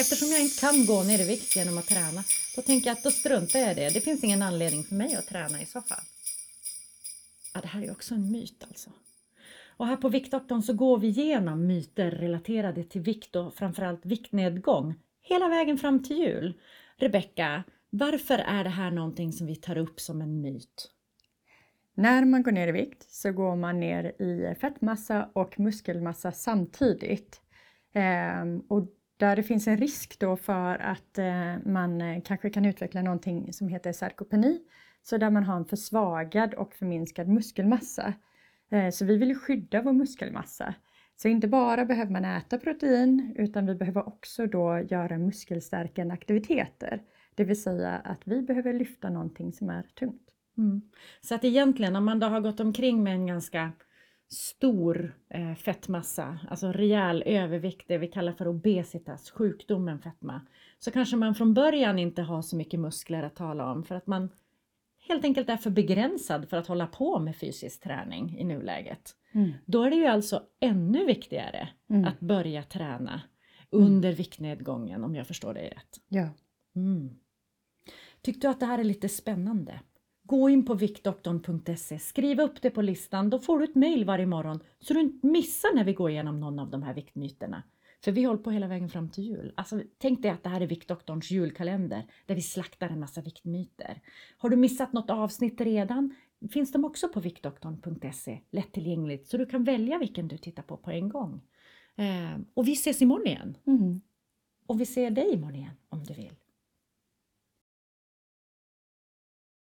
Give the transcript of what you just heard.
eftersom jag inte kan gå ner i vikt genom att träna, då tänker jag att då struntar jag i det. Det finns ingen anledning för mig att träna i så fall. Ja, det här är också en myt alltså. Och här på Viktdoktorn så går vi igenom myter relaterade till vikt och framförallt viktnedgång hela vägen fram till jul. Rebecka, varför är det här någonting som vi tar upp som en myt? När man går ner i vikt så går man ner i fettmassa och muskelmassa samtidigt. Ehm, och där det finns en risk då för att eh, man eh, kanske kan utveckla någonting som heter sarkopeni, så där man har en försvagad och förminskad muskelmassa. Eh, så vi vill skydda vår muskelmassa. Så inte bara behöver man äta protein utan vi behöver också då göra muskelstärkande aktiviteter. Det vill säga att vi behöver lyfta någonting som är tungt. Mm. Så att egentligen om man då har gått omkring med en ganska stor eh, fettmassa, alltså rejäl övervikt, det vi kallar för obesitas, sjukdomen fetma, så kanske man från början inte har så mycket muskler att tala om för att man helt enkelt är för begränsad för att hålla på med fysisk träning i nuläget. Mm. Då är det ju alltså ännu viktigare mm. att börja träna under mm. viktnedgången om jag förstår dig rätt. Ja. Mm. Tyckte du att det här är lite spännande? Gå in på viktdoktorn.se, skriv upp det på listan, då får du ett mail varje morgon så du inte missar när vi går igenom någon av de här viktmyterna. För vi håller på hela vägen fram till jul. Alltså, tänk dig att det här är Viktdoktorns julkalender där vi slaktar en massa viktmyter. Har du missat något avsnitt redan finns de också på viktdoktorn.se, lättillgängligt, så du kan välja vilken du tittar på på en gång. Eh, och vi ses imorgon igen. Mm. Och vi ser dig imorgon igen om du vill.